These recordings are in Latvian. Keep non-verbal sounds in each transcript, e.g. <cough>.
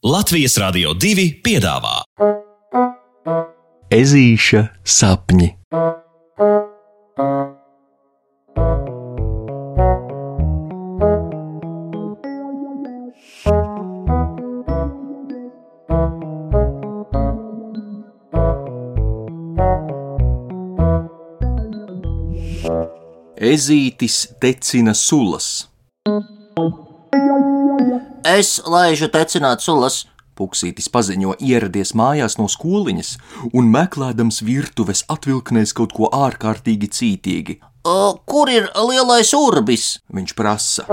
Latvijas Rādio 2 piedāvā Ezīša sapņi. Ezītis tecina sulas. Es laižu tecināt sulas. Puksītis paziņo ieradies mājās no skoliņas un meklējams virtuves atvilknēs kaut ko ārkārtīgi cītīgi. O, kur ir lielais urbis? Viņš prasa.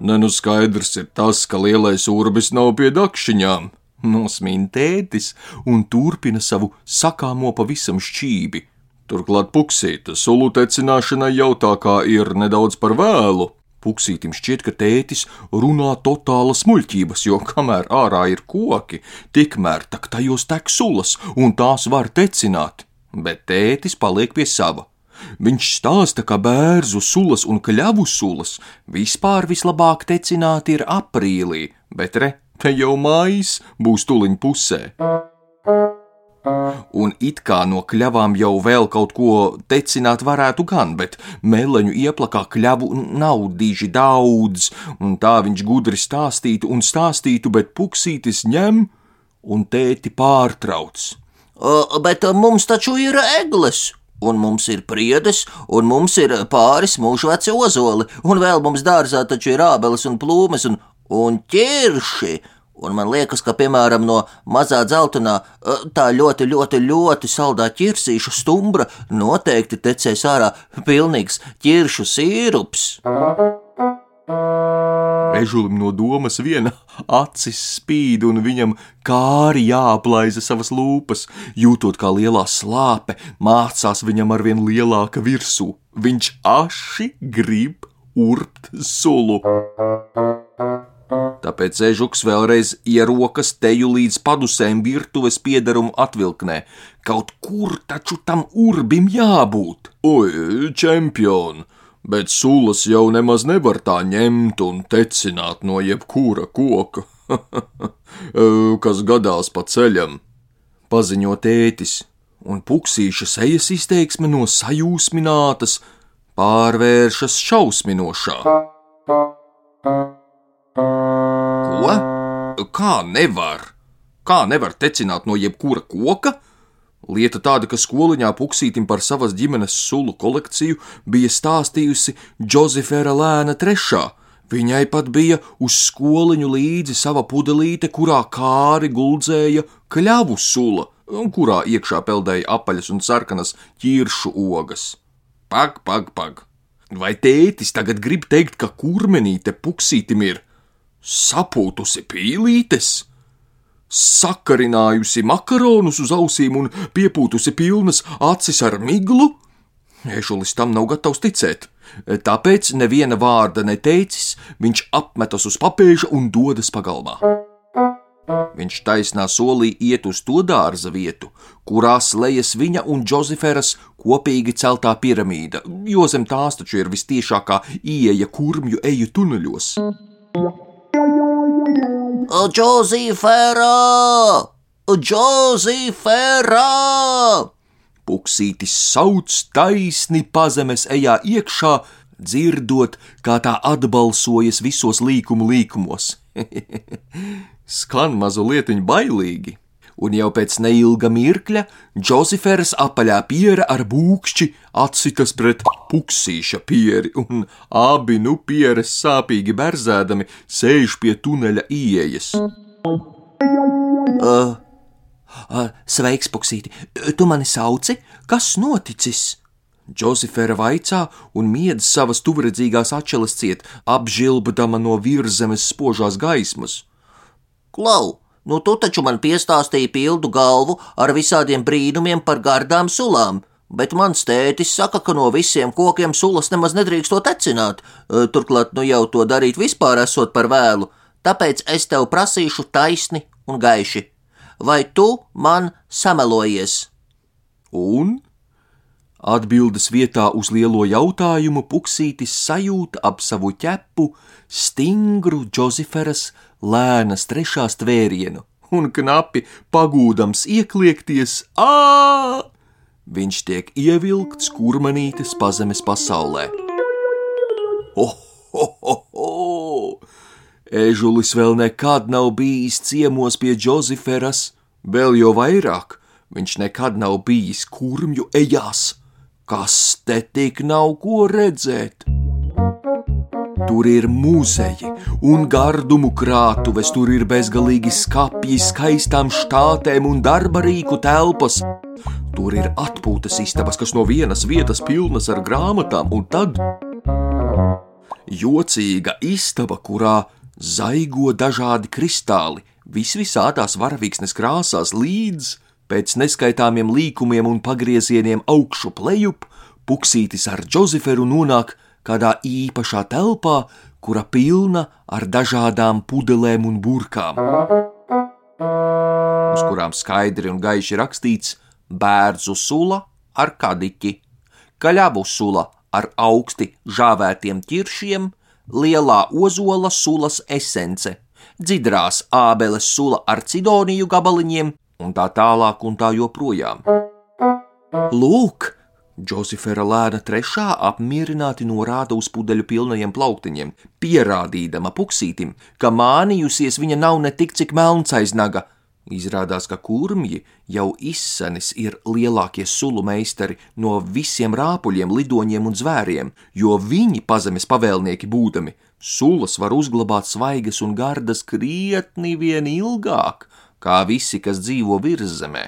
Ne nu skaidrs ir tas, ka lielais urbis nav pie dakšiņām. Nosmīn tētis un turpina savu sakāmo pavisam šķībi. Turklāt puksīta sulu tecināšanai jau tā kā ir nedaudz par vēlu. Puksītim šķiet, ka tētis runā totālas muļķības, jo kamēr ārā ir koki, tikmēr tak tajos tek sulas, un tās var tecināt. Bet tētis paliek pie sava. Viņš stāsta, ka bērzu sulas un kļavu sulas vispār vislabāk tecināt ir aprīlī, bet re, te jau mājas būs tuliņ pusē. Un it kā no kļavām jau vēl kaut ko tecināt varētu gan, bet meleņu ieplakā kļavu nav diži daudz, un tā viņš gudri stāstītu un stāstītu, bet puksītis ņem un tēti pārtrauc. O, bet mums taču ir eglis. Un mums ir priedes, un mums ir pāris mūžveci ozoli, un vēl mums dārzā taču ir ābeles un plūmes un, un ķirši. Un man liekas, ka, piemēram, no mazā dzeltenā tā ļoti, ļoti, ļoti saldā ķirsīša stumbra noteikti tecēs ārā pilnīgs ķiršu sīrups. Ežulim no domas viena acis spīd, un viņam kāri jāaplaiza savas lūpas, jūtot kā lielā slāpe mācās viņam arvien lielāka virsū. Viņš aši grib urbt sulu. Tāpēc ežuks vēlreiz ierokas teju līdz padusēm virtuves piedarumu atvilknē. Kaut kur taču tam urbim jābūt. Oi, čempion! Bet sulas jau nemaz nevar tā ņemt un tecināt no jebkura koka. <laughs> Kas gadās pa ceļam, paziņo tētis, un puksīša sejas izteiksme no sajūsminātas pārvēršas šausminošā. Ko? Kā nevar? Kā nevar tecināt no jebkura koka? Lieta tāda, ka skoliņā puksītim par savas ģimenes sulu kolekciju bija stāstījusi Džozefera lēna trešā. Viņai pat bija uz skoliņu līdzi sava pudelīte, kurā kāri guldzēja kļavu sula, kurā iekšā peldēja apaļas un sarkanas ķiršu ogas. Pag, pag, pag! Vai tētis tagad grib teikt, ka kurmenīte puksītim ir sapūtusi pīlītes? sakarinājusi makaronus uz ausīm un piepūtusi pilnas acis ar miglu? Ešulis tam nav gatavs ticēt. Tāpēc neviena vārda neteicis, viņš apmetas uz papēža un dodas pagalmā. Viņš taisnā solī iet uz to dārza vietu, kurā slēdzas viņa un Džozeferas kopīgi celtā piramīda, jo zem tās taču ir vistiešākā ieeja kurmju eju tuneļos. Džozefera! Džozefera! Puksītis sauc taisni pazemes ejā iekšā, dzirdot, kā tā atbalsojas visos līkumu līkumos. <laughs> Skan mazliet bailīgi un jau pēc neilga mirkļa Džozeferas apaļā piera ar būkšķi atsitas pret puksīša pieri, un abi nu pieres sāpīgi berzēdami sēž pie tuneļa ieejas. Uh, uh, sveiks, puksīti! Tu mani sauci? Kas noticis? Džozefera vaicā un miedz savas tuvredzīgās atšķeles ciet, apžilbdama no virzemes spožās gaismas. Klau! Nu, tu taču man piestāstīji pildu galvu ar visādiem brīnumiem par gardām sulām. Bet mans tētis saka, ka no visiem kokiem sulas nemaz nedrīkstot tecināt, turklāt nu jau to darīt vispār esot par vēlu, tāpēc es tev prasīšu taisni un gaiši. Vai tu man samelojies? Un Atbildes vietā uz lielo jautājumu Puksītis sajūta ap savu ķepu stingru Džoziferas lēnas trešās tvērienu, un knapi pagūdams iekliekties, ā! Viņš tiek ievilkts kurmanītes pazemes pasaulē. Oh, oh, oh, oh! Ežulis vēl nekad nav bijis ciemos pie Džoziferas, vēl jo vairāk viņš nekad nav bijis kurmju ejās. Kas te tik nav ko redzēt? Tur ir muzeji un gardumu krātuves, tur ir bezgalīgi skapji, skaistām štātēm un darba rīku telpas. Tur ir atpūtas istabas, kas no vienas vietas pilnas ar grāmatām, un tad jocīga istaba, kurā zaigo dažādi kristāli, visvisādās varavīksnes krāsās līdz pēc neskaitāmiem līkumiem un pagriezieniem augšu plejup, puksītis ar Džozeferu nonāk kādā īpašā telpā, kura pilna ar dažādām pudelēm un burkām, uz kurām skaidri un gaiši rakstīts bērzu sula ar kadiķi, kaļavu sula ar augsti žāvētiem ķiršiem, lielā ozola sulas esence, dzidrās ābeles sula ar cidoniju gabaliņiem un tā tālāk un tā joprojām. Lūk! Džozefera lēna trešā apmierināti norāda uz pudeļu pilnajiem plauktiņiem, pierādīdama puksītim, ka mānījusies viņa nav ne tik cik melns aiz naga, Izrādās, ka kurmji jau izsenis ir lielākie sulu meistari no visiem rāpuļiem, lidoņiem un zvēriem, jo viņi, pazemes pavēlnieki būdami, sulas var uzglabāt svaigas un gardas krietni vien ilgāk, kā visi, kas dzīvo virszemē.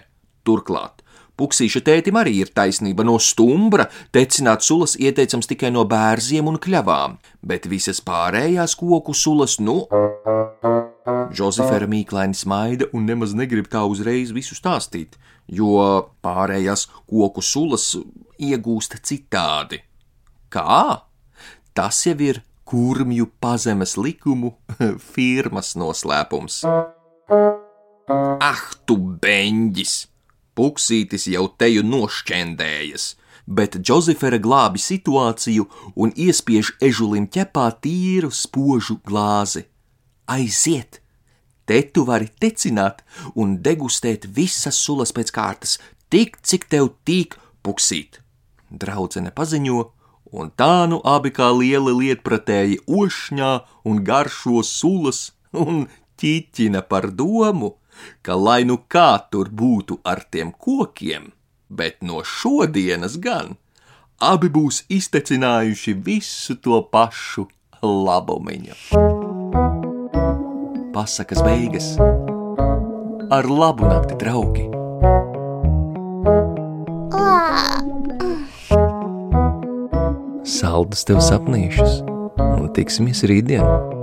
Turklāt, Puksīša tētim arī ir taisnība no stumbra, tecināt sulas ieteicams tikai no bērziem un kļavām, bet visas pārējās koku sulas, nu, Džozefera mīklaini smaida un nemaz negrib tā uzreiz visu stāstīt, jo pārējās koku sulas iegūst citādi. Kā? Tas jau ir kurmju pazemes likumu <laughs> firmas noslēpums. Ah, tu beņģis! Puksītis jau teju nošķendējas, bet Džozefera glābi situāciju un iespiež ežulim ķepā tīru spožu glāzi. Aiziet! Te tu vari tecināt un degustēt visas sulas pēc kārtas, tik cik tev tīk puksīt. Draudzene paziņo, un tā nu abi kā lieli lietpratēji ošņā un garšo sulas un ķīķina par domu, ka lai nu kā tur būtu ar tiem kokiem, bet no šodienas gan abi būs iztecinājuši visu to pašu labumiņu pasakas beigas. Ar labu nakti, draugi! Saldus tev sapnīšus un tiksimies rītdien!